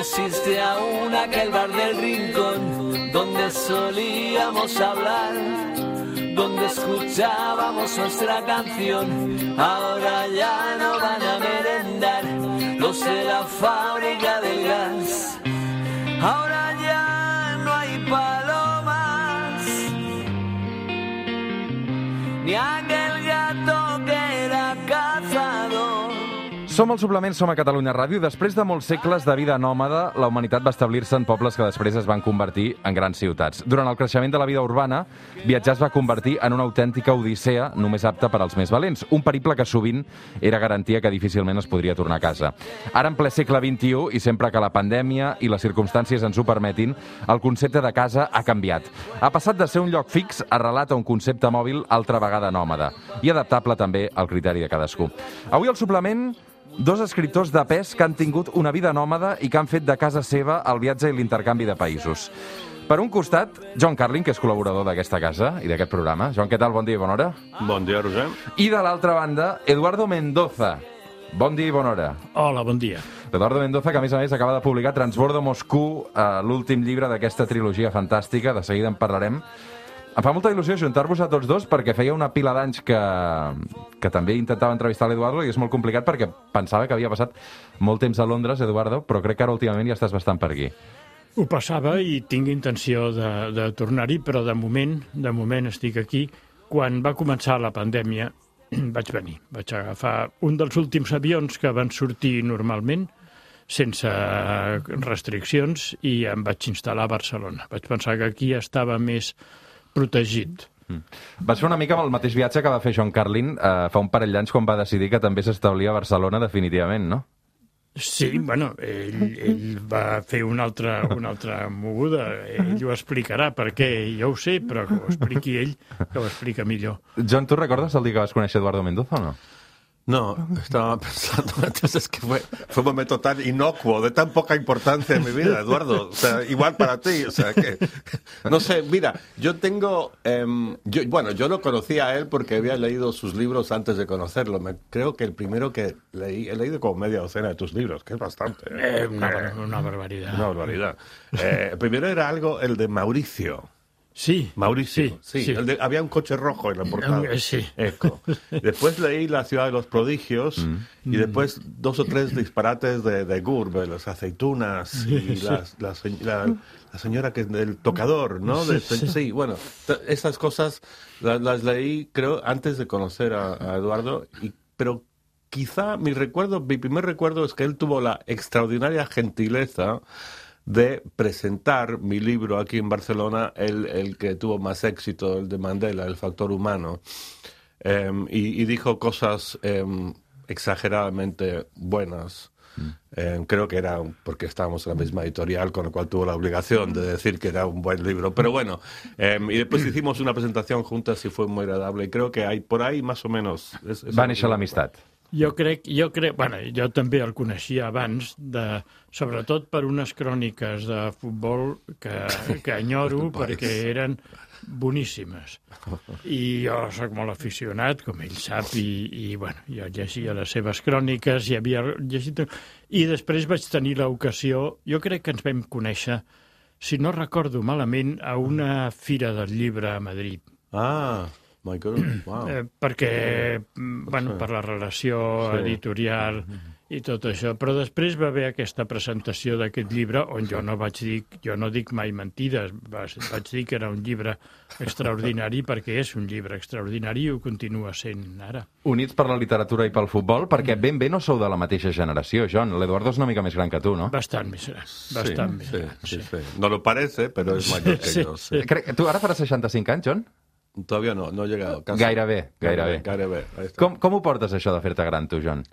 Existe aún aquel bar del rincón donde solíamos hablar, donde escuchábamos nuestra canción. Ahora ya no van a merendar los de la fábrica del gas. Ahora ya no hay palomas, ni aquel Som al suplement Som a Catalunya Ràdio. Després de molts segles de vida nòmada, la humanitat va establir-se en pobles que després es van convertir en grans ciutats. Durant el creixement de la vida urbana, viatjar es va convertir en una autèntica odissea només apta per als més valents. Un periple que sovint era garantia que difícilment es podria tornar a casa. Ara, en ple segle XXI, i sempre que la pandèmia i les circumstàncies ens ho permetin, el concepte de casa ha canviat. Ha passat de ser un lloc fix arrelat a un concepte mòbil altra vegada nòmada i adaptable també al criteri de cadascú. Avui al suplement Dos escriptors de pes que han tingut una vida nòmada i que han fet de casa seva el viatge i l'intercanvi de països. Per un costat, John Carlin, que és col·laborador d'aquesta casa i d'aquest programa. Joan, què tal? Bon dia i bona hora. Bon dia, Roser. I de l'altra banda, Eduardo Mendoza. Bon dia i bona hora. Hola, bon dia. Eduardo Mendoza, que a més a més acaba de publicar Transbordo Moscú, eh, l'últim llibre d'aquesta trilogia fantàstica, de seguida en parlarem. Em fa molta il·lusió juntar-vos a tots dos perquè feia una pila d'anys que, que també intentava entrevistar l'Eduardo i és molt complicat perquè pensava que havia passat molt temps a Londres, Eduardo, però crec que ara últimament ja estàs bastant per aquí. Ho passava i tinc intenció de, de tornar-hi, però de moment, de moment estic aquí. Quan va començar la pandèmia vaig venir. Vaig agafar un dels últims avions que van sortir normalment, sense restriccions, i em vaig instal·lar a Barcelona. Vaig pensar que aquí estava més protegit. Mm. Vas fer una mica amb el mateix viatge que va fer John Carlin eh, fa un parell d'anys quan va decidir que també s'establia a Barcelona definitivament, no? Sí, bueno, ell, ell va fer una altra, una altra moguda. Ell ho explicarà, perquè jo ho sé, però que ho expliqui ell, que ho explica millor. John, tu recordes el dia que vas conèixer Eduardo Mendoza o no? No, estaba pensando antes, es que fue, fue un momento tan inocuo, de tan poca importancia en mi vida, Eduardo. O sea, igual para ti. O sea, que. No sé, mira, yo tengo. em, yo, bueno, yo lo conocí a él porque había leído sus libros antes de conocerlo. Me, creo que el primero que leí, he leído como media docena de tus libros, que es bastante. Eh, una, bar- una barbaridad. Una barbaridad. Eh, el primero era algo, el de Mauricio. Sí. Mauricio, sí. sí. el de- había un coche rojo en la portada. Eh, sí. Eco. Después leí La ciudad de los prodigios y después dos o tres disparates de, de Gurbe, las aceitunas y las- la, se- la- la señora que es del tocador, ¿no? De- Sí, bueno, esas cosas las, las leí, creo, antes de conocer a, a Eduardo, y, pero quizá mi recuerdo, mi primer recuerdo es que él tuvo la extraordinaria gentileza de presentar mi libro aquí en Barcelona, el, el que tuvo más éxito, el de Mandela, El factor humano, Em, y, y dijo cosas em, exageradamente buenas. Em, creo que era porque estábamos en la misma editorial, con lo cual tuvo la obligación de decir que era un buen libro. Pero bueno, y después hicimos una presentación juntas y fue muy agradable. Y creo que hay por ahí más o menos... es- es Va algo néixer que- l'amistat. Jo crec, jo crec, bueno, jo també el coneixia abans, de, sobretot per unes cròniques de futbol que, que enyoro perquè eren boníssimes. I jo sóc molt aficionat, com ell sap, i, i bueno, jo llegia les seves cròniques, i havia llegit... I després vaig tenir l'ocasió, jo crec que ens vam conèixer, si no recordo malament, a una fira del llibre a Madrid. Ah, my God, wow. Eh, perquè, mm, bueno, per la relació Sí. editorial i tot això. Però després va haver aquesta presentació d'aquest llibre on jo no vaig dir, jo no dic mai mentides, vaig, vaig dir que era un llibre extraordinari perquè és un llibre extraordinari i ho continua sent ara. Units per la literatura i pel futbol, perquè ben bé no sou de la mateixa generació, John. L'Eduardo és una mica més gran que tu, no? Bastant més gran, bastant més sí, gran. sí, sí. No lo parece, pero es mayor que Sí, yo. sí. sí. Crec, tu ara faràs 65 anys, John? Todavía no, no he llegado. Casi. Gairebé, gairebé. Gairebé. Com, com ho portes, això de fer-te gran, tu, John?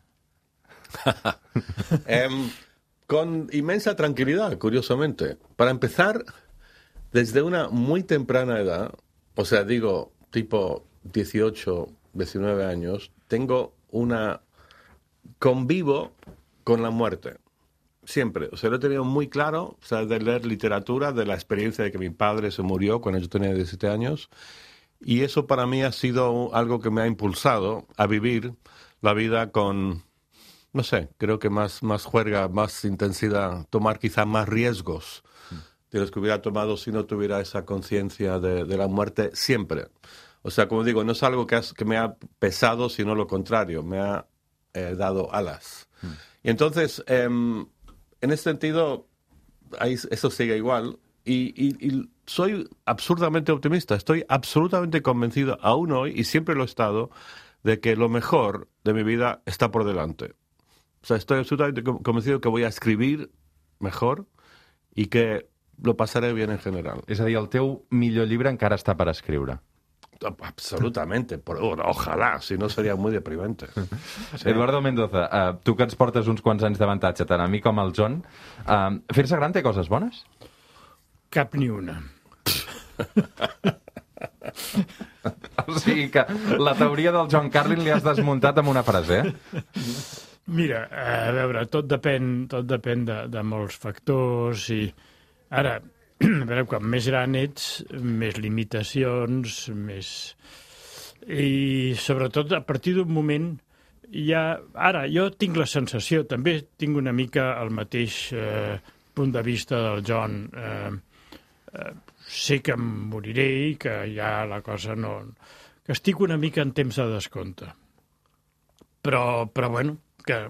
Em, con inmensa tranquilidad, curiosamente. Para empezar, desde una muy temprana edad, o sea, digo, tipo 18, 19 años, tengo una... convivo con la muerte. Siempre. O sea, lo he tenido muy claro, o sea, de leer literatura, de la experiencia de que mi padre se murió cuando yo tenía 17 años. Y eso para mí ha sido algo que me ha impulsado a vivir la vida con, no sé, creo que más, más juerga, más intensidad, tomar quizá más riesgos de los que hubiera tomado si no tuviera esa conciencia de, de la muerte siempre. O sea, como digo, no es algo que, has- que me ha pesado, sino lo contrario, me ha eh, dado alas. Y entonces, em, en ese sentido, ahí, eso sigue igual. Y, y- y soy absurdamente optimista, estoy absolutamente convencido, aún hoy, y siempre lo he estado, de que lo mejor de mi vida está por delante. O sea, estoy absolutamente con- convencido que voy a escribir mejor y que lo pasaré bien en general. És a dir, el teu millor llibre encara està per escriure. Absolutamente, por, ojalá, si no sería muy deprimente. Sí. Eduardo Mendoza, uh, tu que ens portes uns quants anys d'avantatge, tant a mi com al John, uh, fer-se gran té coses bones? Cap ni una. O sigui que la teoria del John Carlin li has desmuntat amb una frase, eh? Mira, a veure, tot depèn, tot depèn de, de molts factors i ara, a veure, quan més gran ets, més limitacions, més... I sobretot a partir d'un moment ja... Ara, jo tinc la sensació, també tinc una mica el mateix eh, punt de vista del John. Eh, eh, sé que em moriré i que ja la cosa no... que estic una mica en temps de descompte però, però bueno, que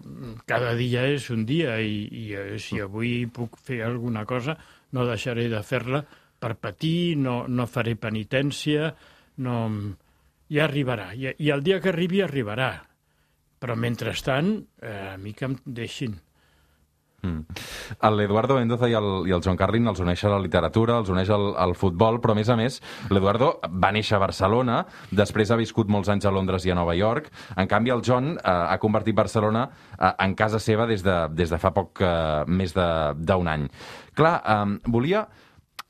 cada dia és un dia i, i eh, si avui puc fer alguna cosa no deixaré de fer-la per patir, no, no faré penitència, no... ja arribarà. I, I el dia que arribi arribarà. Però mentrestant, eh, a mi que em deixin. L'Eduardo Mendoza i el, i el John Carlin els uneix a la literatura, els uneix al, al futbol, però a més a més, l'Eduardo va néixer a Barcelona, després ha viscut molts anys a Londres i a Nova York. En canvi, el John eh, ha convertit Barcelona eh, en casa seva des de, des de fa poc eh, més d'un any. Clar, eh, volia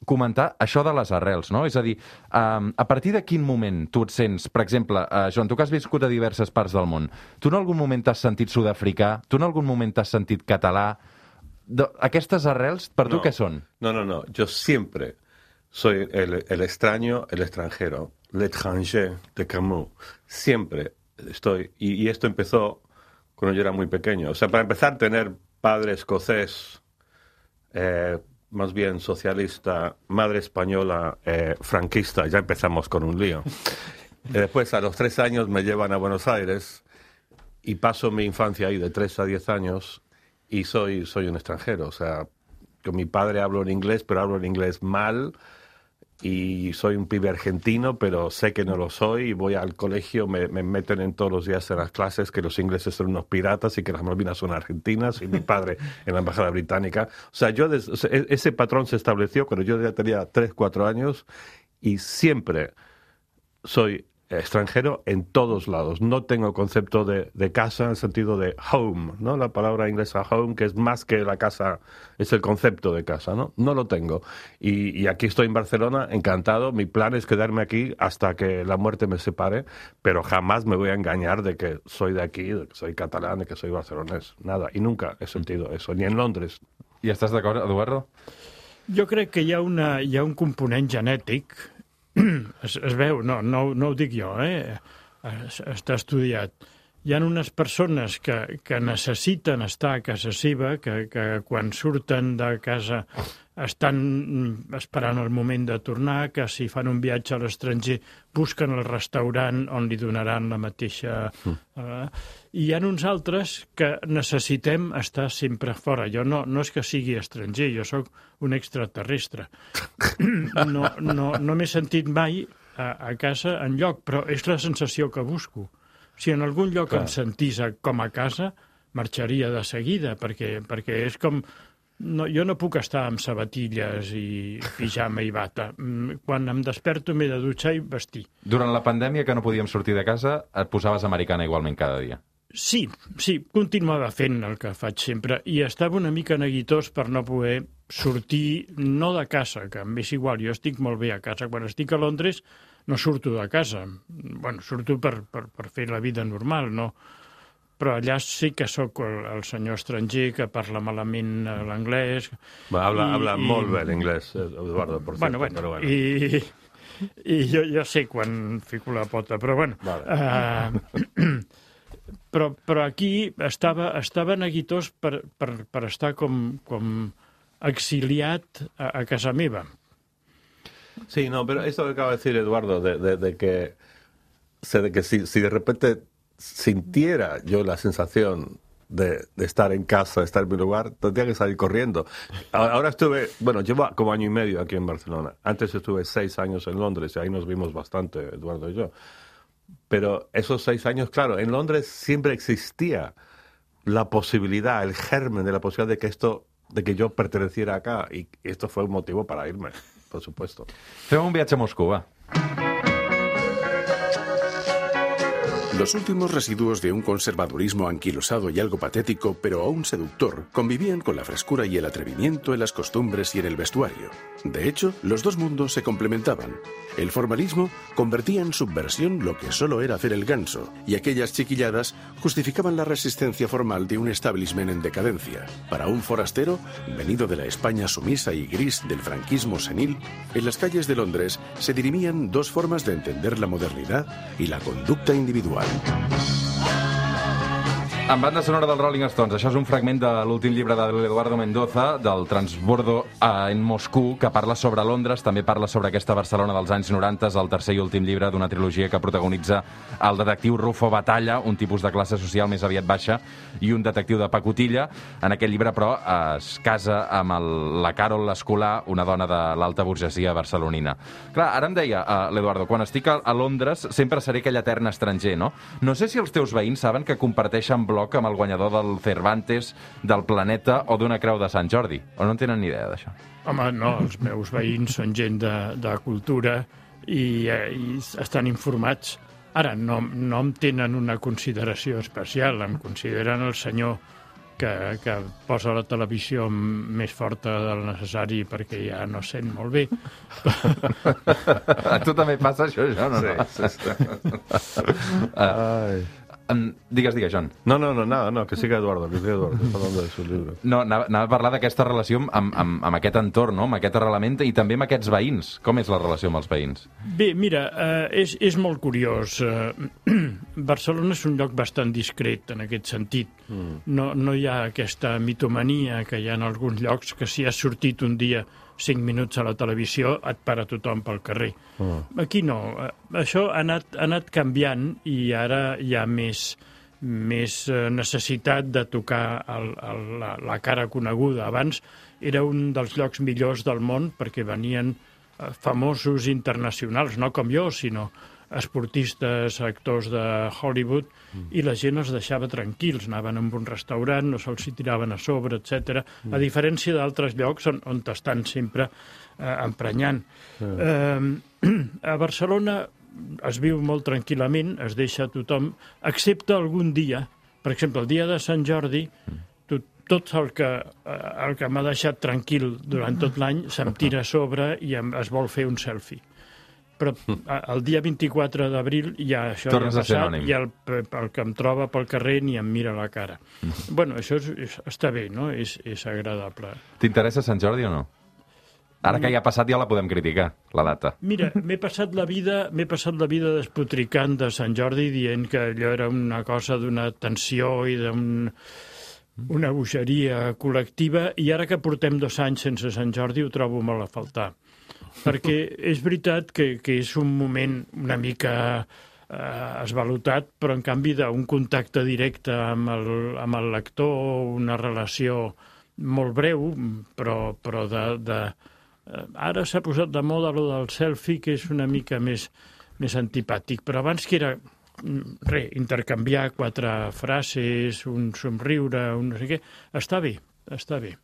comentar això de les arrels, no? És a dir, um, a partir de quin moment tu et sents, per exemple, uh, Joan, tu que has viscut a diverses parts del món, tu en algun moment t'has sentit sud-africà? Tu en algun moment t'has sentit català? Aquestes arrels, per tu No. què són? No, no, no. Yo siempre soy el, el extraño, el extranjero, l'étranger de Camus. Siempre estoy. Y, y esto empezó cuando yo era muy pequeño. O sea, para empezar, tener padre escocés, eh, más bien socialista, madre española, eh, franquista, ya empezamos con un lío. Y después, a los tres años, me llevan a Buenos Aires y paso mi infancia ahí de tres a diez años y soy, soy un extranjero. O sea, con mi padre hablo en inglés, pero hablo en inglés mal y soy un pibe argentino, pero sé que no lo soy y voy al colegio, me, me meten en todos los días en las clases que los ingleses son unos piratas y que las Malvinas son argentinas y mi padre en la embajada británica. O sea, yo des- o sea, e- ese patrón se estableció cuando yo ya tenía 3, 4 años y siempre soy extranjero en todos lados. No tengo concepto de, de casa en el sentido de home, ¿no? La palabra inglesa home, que es más que la casa, es el concepto de casa, ¿no? No lo tengo. Y, y aquí estoy en Barcelona, encantado. Mi plan es quedarme aquí hasta que la muerte me separe, pero jamás me voy a engañar de que soy de aquí, de que soy catalán, de que soy barcelonés. Nada. Y nunca he sentido eso, ni en Londres. I estàs d'acord, Eduardo? Jo crec que hi ha, una, hi ha un component genètic, es, es veu, no, no, no ho dic jo, eh? Es, està estudiat. Hi ha unes persones que, que necessiten estar a casa seva, que, que quan surten de casa estan mm, esperant el moment de tornar, que si fan un viatge a l'estranger busquen el restaurant on li donaran la mateixa... Eh, I hi ha uns altres que necessitem estar sempre fora. Jo no, no és que sigui estranger, jo sóc un extraterrestre. No, no, no m'he sentit mai a, a casa en lloc, però és la sensació que busco. Si en algun lloc Clar. em sentís a, com a casa, marxaria de seguida, perquè, perquè és com... No, jo no puc estar amb sabatilles i pijama i bata. Mm, Quan em desperto m'he de dutxar i vestir. Durant la pandèmia, que no podíem sortir de casa, et posaves americana igualment cada dia. Sí, sí, continuava fent el que faig sempre i estava una mica neguitós per no poder sortir, no de casa, que em és igual, jo estic molt bé a casa. Quan estic a Londres no surto de casa. bueno, surto per, per, per fer la vida normal, no? Però allà sí que sóc el, el senyor estranger que parla malament eh, l'anglès. Bueno, habla, I- habla i- molt bé l'inglès, eh, Eduardo, por Bueno, cierto, bueno, pero bueno. I, i jo, jo sé quan fico la pota, però bueno. Vale. Uh, però, però aquí estava, estava neguitós per, per, per estar com, com exiliat a, a casa meva. Sí, no, pero esto que acaba de decir Eduardo, de, de, de que, de que si, si de repente sintiera yo la sensación de, de, estar en casa, de estar en mi lugar, tendría que salir corriendo. Ahora estuve, bueno, llevo como año y medio aquí en Barcelona. Antes estuve seis años en Londres y ahí nos vimos bastante, Eduardo y yo. Pero esos seis años, claro, en Londres siempre existía la posibilidad, el germen de la posibilidad de que esto, de que yo perteneciera acá y esto fue un motivo para irme, por supuesto. Fem un viatge a Moscú. Los últimos residuos de un conservadurismo anquilosado y algo patético, pero aún seductor, convivían con la frescura y el atrevimiento en las costumbres y en el vestuario. De hecho, los dos mundos se complementaban. El formalismo convertía en subversión lo que solo era hacer el ganso, y aquellas chiquilladas justificaban la resistencia formal de un establishment en decadencia. Para un forastero, venido de la España sumisa y gris del franquismo senil, en las calles de Londres se dirimían dos formas de entender la modernidad y la conducta individual. Oh. En banda sonora dels Rolling Stones, això és un fragment de l'últim llibre de l'Eduardo Mendoza, del Transbordo en Moscou, que parla sobre Londres, també parla sobre aquesta Barcelona dels anys 90, el tercer i últim llibre d'una trilogia que protagonitza el detectiu Rufo Batalla, un tipus de classe social més aviat baixa, i un detectiu de pacotilla. En aquest llibre, però, es casa amb el, la Carol Escolar, una dona de l'alta burgesia barcelonina. Clar, ara em deia uh, l'Eduardo, quan estic a, a Londres sempre seré aquell etern estranger, no? No sé si els teus veïns saben que comparteixen bloc amb el guanyador del Cervantes, del Planeta o d'una Creu de Sant Jordi, o no en tenen ni idea d'això? Home, no, els meus veïns són gent de, de cultura i, eh, i estan informats. Ara, no, no em tenen una consideració especial, em consideren el senyor que, que posa la televisió més forta del necessari perquè ja no sent molt bé. A tu també passa això, això no? Sí, no? sí, sí. Uh, um, digues, digues, John. No, no, no, nada, no, que siga Eduardo, que siga Eduardo, está hablando de sus libros. No, anava, anava a parlar d'aquesta relació amb, amb, amb aquest entorn, no? amb aquest arrelament i també amb aquests veïns. Com és la relació amb els veïns? Bé, mira, eh, és, és molt curiós. Eh, Barcelona és un lloc bastant discret en aquest sentit. Mm. No, no hi ha aquesta mitomania que hi ha en alguns llocs que si has sortit un dia cinc minuts a la televisió et para tothom pel carrer. Mm. Aquí no. Eh, Això ha anat, ha anat canviant i ara hi ha més, més eh, necessitat de tocar el, el, la, la cara coneguda. Abans era un dels llocs millors del món perquè venien eh, famosos internacionals, no com jo, sinó esportistes, actors de Hollywood, mm. i la gent els deixava tranquils, anaven a un restaurant, no se'ls hi tiraven a sobre, etc. Mm. A diferència d'altres llocs on, on t'estan sempre eh, emprenyant. Mm. Eh, a Barcelona es viu molt tranquil·lament, es deixa tothom, excepte algun dia, per exemple, el dia de Sant Jordi, tot, tot el que, eh, el que m'ha deixat tranquil durant tot l'any se'm tira a sobre i em, es vol fer un selfie. Però el dia 24 d'abril ja això Tornes ja ha passat i el, el que em troba pel carrer ni em mira la cara. bueno, això és, és, està bé, no? És, és agradable. T'interessa Sant Jordi o no? Ara que ja ha passat ja la podem criticar, la data. Mira, m'he passat la vida m'he passat la vida despotricant de Sant Jordi dient que allò era una cosa d'una tensió i d'un una bogeria col·lectiva i ara que portem dos anys sense Sant Jordi ho trobo molt a faltar. Perquè és veritat que, que és un moment una mica eh, esvalotat, però en canvi d'un contacte directe amb el, amb el lector, una relació molt breu, però, però de, de, eh, ara s'ha posat de moda lo del selfie, que és una mica més, més antipàtic, però abans que era mm, re, intercanviar quatre frases, un somriure, un no sé què, està bé, està bé.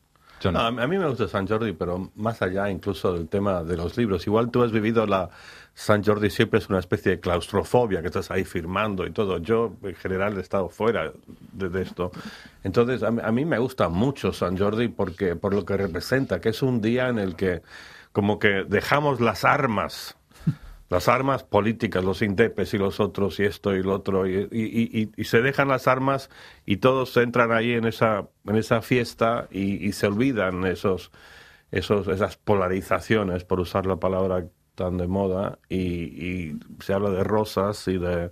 John. No, a a mí me gusta San Jordi, pero más allá incluso del tema de los libros. Igual tú has vivido la San Jordi siempre es una especie de claustrofobia, que estás ahí firmando y todo. Yo en general he estado fuera de, de esto. Entonces a, a mí me gusta mucho San Jordi porque por lo que representa, que es un día en el que como que dejamos las armas las armas políticas, los indepes y los otros y esto y lo otro, y, y- y- y se dejan las armas y todos entran ahí en esa, en esa fiesta y, se olvidan esos, esos, esas polarizaciones, por usar la palabra tan de moda, y se habla de rosas y de,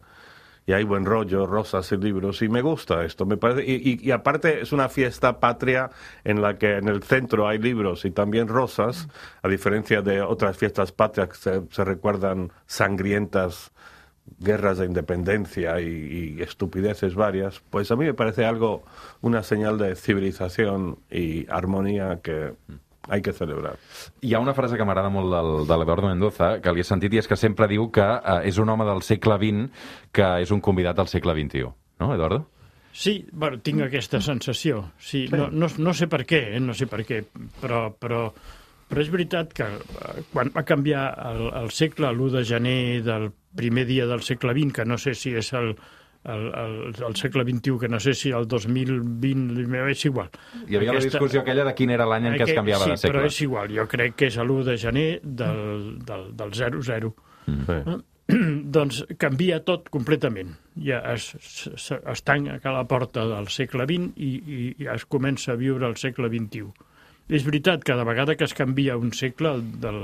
y hay buen rollo, rosas y libros, y me gusta esto. Me parece, y, aparte es una fiesta patria en la que en el centro hay libros y también rosas, a diferencia de otras fiestas patrias que se, se recuerdan sangrientas guerras de independencia y, y estupideces varias, pues a mí me parece algo, una señal de civilización y armonía que hay que celebrar. Hi ha una frase que m'agrada molt del, de l'Eduardo Mendoza, que li he sentit, i és que sempre diu que eh, és un home del segle XX que és un convidat del segle XXI. No, Eduardo? Sí, bueno, tinc aquesta sensació. Sí, no, no, no sé per què, eh? no sé per què, però, però, però és veritat que eh, quan va canviar el, el segle, l'1 de gener del primer dia del segle XX, que no sé si és el, el, el, el segle XXI, que no sé si el 2020, és igual. Hi havia la discussió aquella de quin era l'any en què es canviava sí, de segle. però és igual, jo crec que és l'1 de gener del, del, del 00. Sí. doncs canvia tot completament. Ja es, es, es tanca a la porta del segle XX i, i, i es comença a viure el segle XXI. És veritat, cada vegada que es canvia un segle, el del,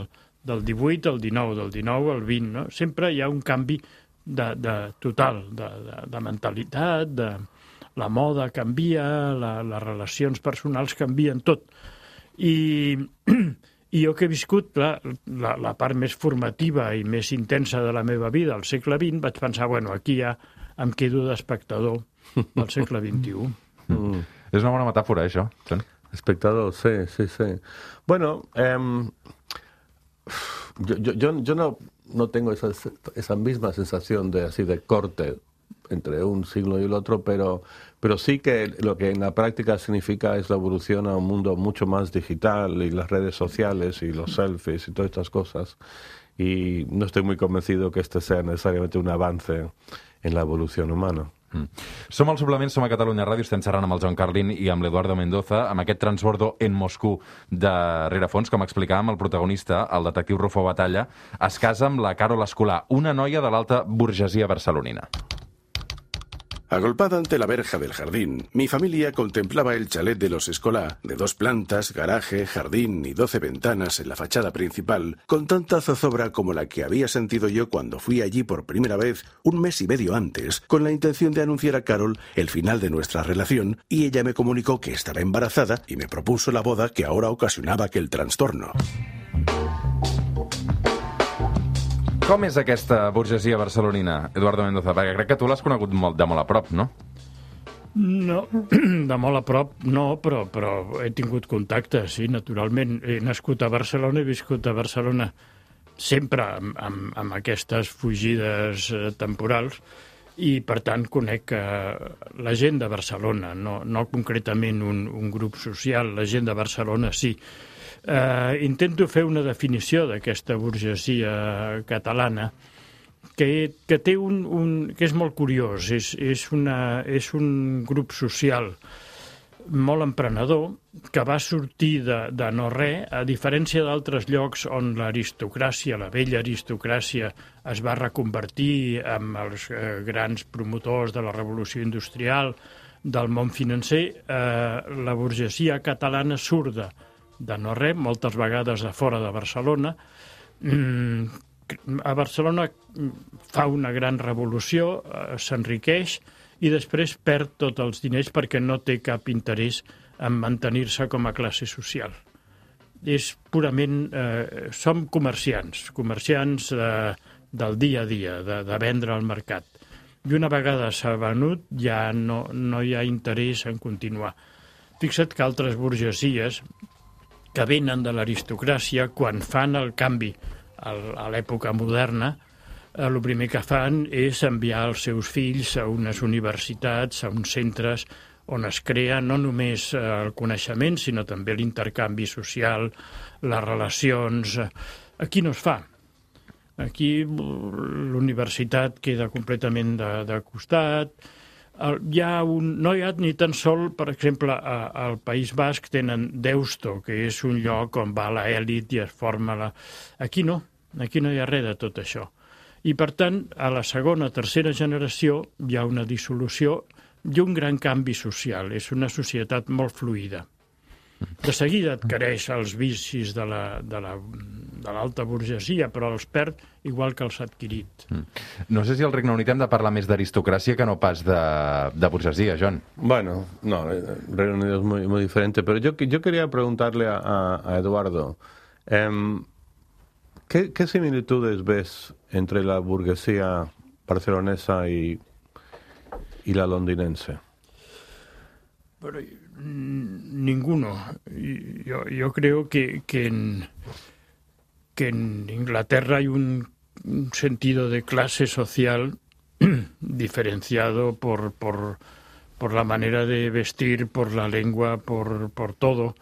del 18 al 19, del 19 al 20, no? sempre hi ha un canvi de, de total, de, de, de mentalitat, de, la moda canvia, la, les relacions personals canvien, tot. I, i jo que he viscut clar, la, la part més formativa i més intensa de la meva vida al segle XX, vaig pensar, bueno, aquí ja em quedo d'espectador del segle XXI. Mm. És una bona metàfora, eh, això. Espectador, sí, sí, sí. Bueno, em, yo, yo, yo, yo no, no tengo esa, esa misma sensación de así de corte entre un siglo y el otro, pero, pero sí que lo que en la práctica significa es la evolución a un mundo mucho más digital y las redes sociales y los selfies y todas estas cosas. Y no estoy muy convencido que este sea necesariamente un avance en la evolución humana. Mm. Som al suplement, som a Catalunya Ràdio, estem xerrant amb el Joan Carlin i amb l'Eduardo Mendoza, amb aquest transbordo en Moscou de rerefons, com explicàvem, el protagonista, el detectiu Rufo Batalla, es casa amb la Carol Escolar, una noia de l'alta burgesia barcelonina. Agolpada ante la verja del jardín, mi familia contemplaba el chalet de los Escolá, de dos plantas, garaje, jardín y doce ventanas en la fachada principal, con tanta zozobra como la que había sentido yo cuando fui allí por primera vez un mes y medio antes, con la intención de anunciar a Carol el final de nuestra relación, y ella me comunicó que estaba embarazada y me propuso la boda que ahora ocasionaba aquel trastorno. Com és aquesta burgesia barcelonina, Eduardo Mendoza? Perquè crec que tu l'has conegut molt, de molt a prop, no? No, de molt a prop no, però, però he tingut contacte, sí, naturalment. He nascut a Barcelona, he viscut a Barcelona sempre amb, amb, amb aquestes fugides eh, temporals i, per tant, conec eh, la gent de Barcelona, no, no concretament un, un grup social, la gent de Barcelona sí. Eh, intento fer una definició d'aquesta burgesia catalana que, que té un, un, que és molt curiós, és, és, una, és un grup social molt emprenedor que va sortir de, de no res, a diferència d'altres llocs on l'aristocràcia, la vella aristocràcia, es va reconvertir amb els eh, grans promotors de la revolució industrial, del món financer, eh, la burgesia catalana surt de, de no res, moltes vegades de fora de Barcelona, mm, a Barcelona fa una gran revolució, eh, s'enriqueix i després perd tots els diners perquè no té cap interès en mantenir-se com a classe social. És purament... Eh, som comerciants, comerciants eh, del dia a dia, de, de vendre al mercat. I una vegada s'ha venut ja no, no hi ha interès en continuar. Fixa't que altres burgesies que venen de l'aristocràcia, quan fan el canvi a l'època moderna, eh, el primer que fan és enviar els seus fills a unes universitats, a uns centres on es crea no només eh, el coneixement, sinó també l'intercanvi social, les relacions... Aquí no es fa. Aquí mm, l'universitat queda completament de, de costat, hi ha un, no hi ha ni tan sol, per exemple, a, al País Basc tenen Deusto, que és un lloc on va l'elit i es forma la... Aquí no, aquí no hi ha res de tot això. I, per tant, a la segona, tercera generació hi ha una dissolució i un gran canvi social. És una societat molt fluida. De seguida adquireix els vicis de la, de la, de l'alta burgesia, però els perd igual que els ha adquirit. Mm. No sé si al Regne Unit hem de parlar més d'aristocràcia que no pas de, de burgesia, John. Bueno, no, el Reino Unido es muy, muy diferente, pero yo, yo quería preguntarle a, a, a Eduardo, eh, ¿qué, ¿qué similitudes ves entre la burguesía barcelonesa y, y la londinense? Pero, mm, ninguno. Yo, yo creo que, que, en, que en Inglaterra hay un, un sentido de clase social diferenciado por, por, por la manera de vestir, por la lengua, por, por todo.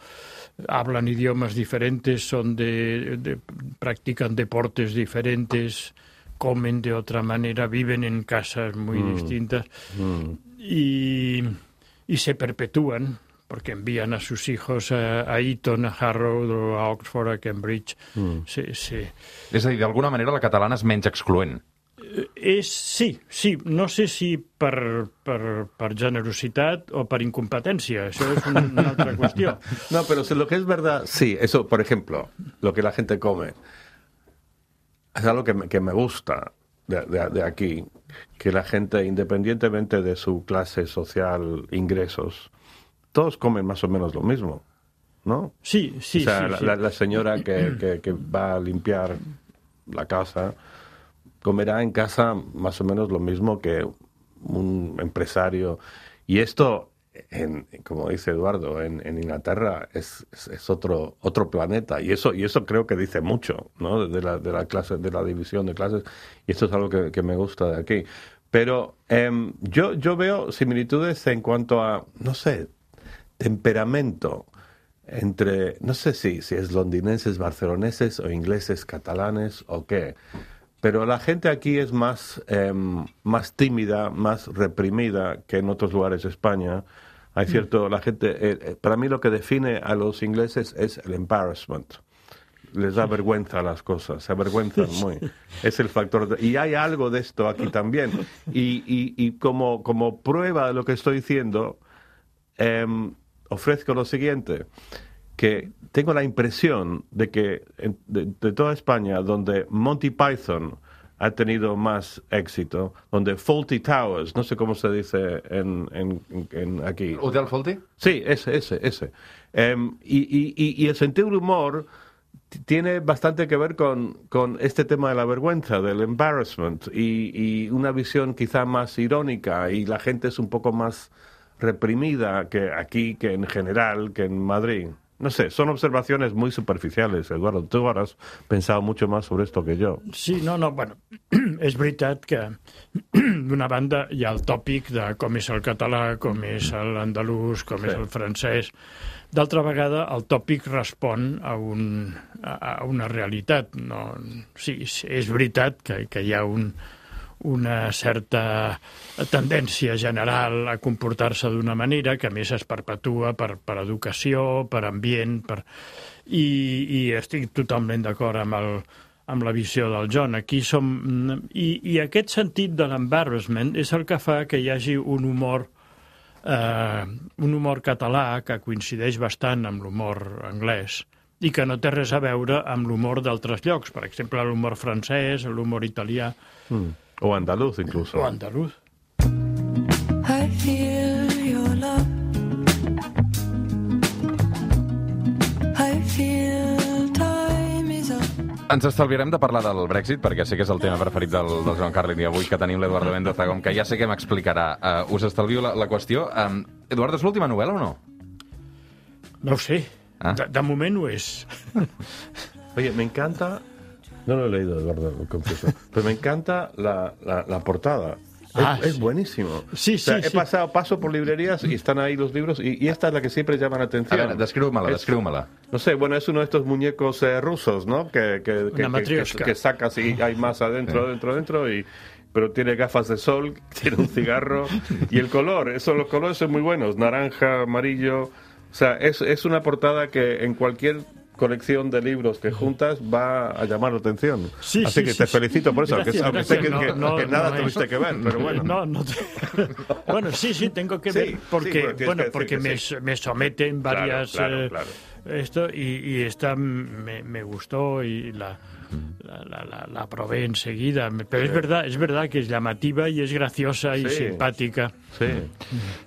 Hablan idiomas diferentes, son de, de- practican deportes diferentes, comen de otra manera, viven en casas muy distintas y, y se perpetúan porque envían a sus hijos a, a Eton, a Harrow, a Oxford, a Cambridge. Se- se- És a dir, d'alguna manera la catalana és menys excloent. És, sí, sí. No sé si per, per, per generositat o per incompetència. Això és una, una altra qüestió. No, pero si lo que es verdad, sí, eso, por ejemplo, lo que la gente come, es algo que me, que me gusta de, de- de aquí, que la gente, independientemente de su clase social, ingresos, todos comen más o menos lo mismo, ¿no? Sí, sí, o sea, sí. la, sí. la- la señora que, que- que va a limpiar la casa comerá en casa más o menos lo mismo que un empresario. Y esto, en, como dice Eduardo, en, en Inglaterra es, es- es otro, otro planeta. Y eso, y eso creo que dice mucho, ¿no? De la, de la clase, de la división de clases. Y esto es algo que, que me gusta de aquí. Pero em, yo, yo veo similitudes en cuanto a, no sé, temperamento entre, no sé si, si es londinenses, barceloneses o ingleses, catalanes o qué, pero la gente aquí es más, em, más tímida, más reprimida que en otros lugares de España. Hay cierto, la gente, eh, eh, para mí lo que define a los ingleses es el embarrassment. Les da vergüenza las cosas, se avergüenzan muy. Es el factor. de- y hay algo de esto aquí también. Y, y, y como, como prueba de lo que estoy diciendo, em, ofrezco lo siguiente, que tengo la impresión de que en- de, de toda España, donde Monty Python ha tenido más éxito, donde Faulty Towers, no sé cómo se dice en, en- en aquí, Hotel Folti? Sí, ese, ese, ese. Em, y, y- y- y el sentido del humor tiene bastante que ver con, con este tema de la vergüenza, del embarrassment, y, y una visión quizá más irónica, y la gente es un poco más reprimida que aquí, que en general, que en Madrid. No sé, son observaciones muy superficiales, Eduardo. Tú habrás pensado mucho más sobre esto que yo. Sí, no, no, bueno, és veritat que d'una banda hi ha el tòpic de com és el català, com és l'andalús, com Sí. és el francès. D'altra vegada, el tòpic respon a, un, a a una realitat. No, sí, sí, és veritat que, que hi ha un, una certa tendència general a comportar-se d'una manera que a més es perpetua per, per educació, per ambient, per... I, i estic totalment d'acord amb, el, amb la visió del John. Aquí som... I, I aquest sentit de l'embarrassment és el que fa que hi hagi un humor eh, un humor català que coincideix bastant amb l'humor anglès i que no té res a veure amb l'humor d'altres llocs, per exemple, l'humor francès, l'humor italià O andaluz incluso. o andalús. I feel your love. I feel time is up. Ens estalviarem de parlar del Brexit, perquè sé que és el tema preferit del, del Joan Carlin i avui que tenim l'Eduardo Mendoza, com que ja sé que m'explicarà. Uh, us estalvio la, la qüestió. Um, Eduardo, és l'última novel·la o no? No ho sé. Ah. De, de moment ho és. Oye, me encanta. No lo he leído, Eduardo, lo confieso. Pero me encanta la, la, la portada. Es, Ah, es sí. buenísimo. Sí, O sea, sí, he pasado, paso por librerías y están ahí los libros y, y esta es la que siempre llama la A atención. veure, descriu-me-la, Es- descriu-me-la. No sé, bueno, es uno de estos muñecos eh, rusos, ¿no? Que, que, que, que sacas y hay más adentro, adentro, adentro y pero tiene gafas de sol, tiene un cigarro y el color, eso, los colores son muy buenos, naranja, amarillo, o sea, es, es una portada que en cualquier colección de libros que juntas va a llamar la atención. Sí, Así sí, que sí, te felicito por eso, Gracias, aunque, sé que, que- No, no, que nada no tuviste que ver, pero bueno. No, no te- Bueno, sí, sí, tengo que ver porque, bueno, porque que me, me someten Claro, varias claro, eh, claro. esto y, y esta me, me gustó y la, la, la, la- la probé enseguida. Pero es verdad, es verdad que es llamativa y es graciosa y Sí. simpática. Sí.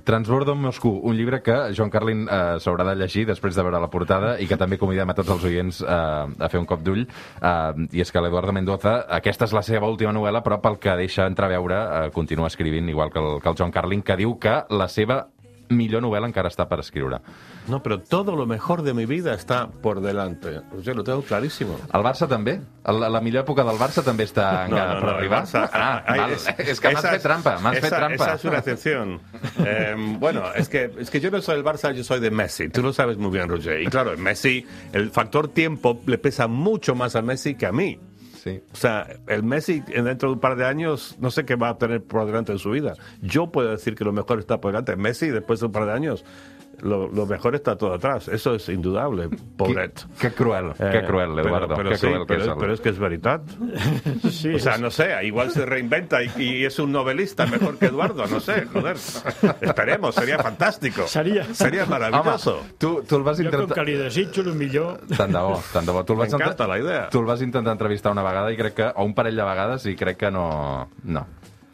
Transbordo en Moscou, un llibre que Joan Carlin eh, s'haurà de llegir després de veure la portada i que també convidem a tots els oients eh, a fer un cop d'ull. Eh, I és que l'Eduardo Mendoza, aquesta és la seva última novel·la, però pel que deixa entreveure, eh, continua escrivint igual que el, que el Joan Carlin, que diu que la seva millor novel·la encara està per escriure. No, pero todo lo mejor de mi vida está por delante. Yo lo tengo clarísimo. El Barça també? La, la millor època del Barça també està encara per el arribar? Barça- ah, ay, val. es- És, que m'has fet es- trampa, m'has fet trampa. Esa es una excepción. Eh, bueno, es que, es que yo no soy del Barça, yo soy de Messi. Tú lo sabes muy bien, Roger. Y claro, Messi, el factor tiempo le pesa mucho más a Messi que a mí. Sí. O sea, el Messi en- dentro de un par de años no sé qué va a tener por delante en su vida. Yo puedo decir que lo mejor está por delante. Messi después de un par de años, lo, lo mejor está todo atrás. Eso es indudable, pobret. Que cruel, que Eh, cruel, pero- Eduardo. Pero, que sí, cruel que pero, és el... pero es que es verdad. Sí, O sea, no sé, igual se reinventa y, y es un novelista mejor que Eduardo, no sé, joder. Esperemos, sería fantástico. Seria. Sería maravilloso. Home, tu, tu el vas jo com intentar... que li desitjo el millor... Tant de bo, tant de bo. Tu el vas M'encanta la idea. Tu el vas intentar entrevistar una vegada i crec que... O un parell de vegades i crec que no... No.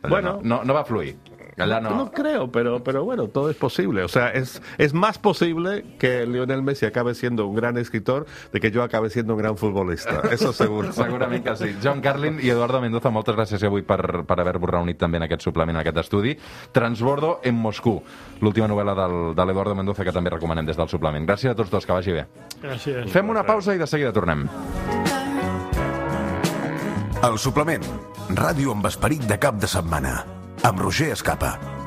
Allà Bueno. No, no, no va fluir. Allà no... No creo, pero, pero bueno, todo es posible. O sea, es, es más posible que Lionel Messi acabe siendo un gran escritor de que yo acabe siendo un gran futbolista. Eso seguro. Segurament que sí. John Carlin i Eduardo Mendoza, moltes gràcies avui per, per haver-vos reunit també en aquest suplement, en aquest estudi. Transbordo en Moscou, l'última novel·la del, de l'Eduardo Mendoza que també recomanem des del suplement. Gràcies a tots dos, que vagi bé. Gràcies. Fem una pausa i de seguida tornem. El suplement. Ràdio amb esperit de cap de setmana. Amb Roger Escapa.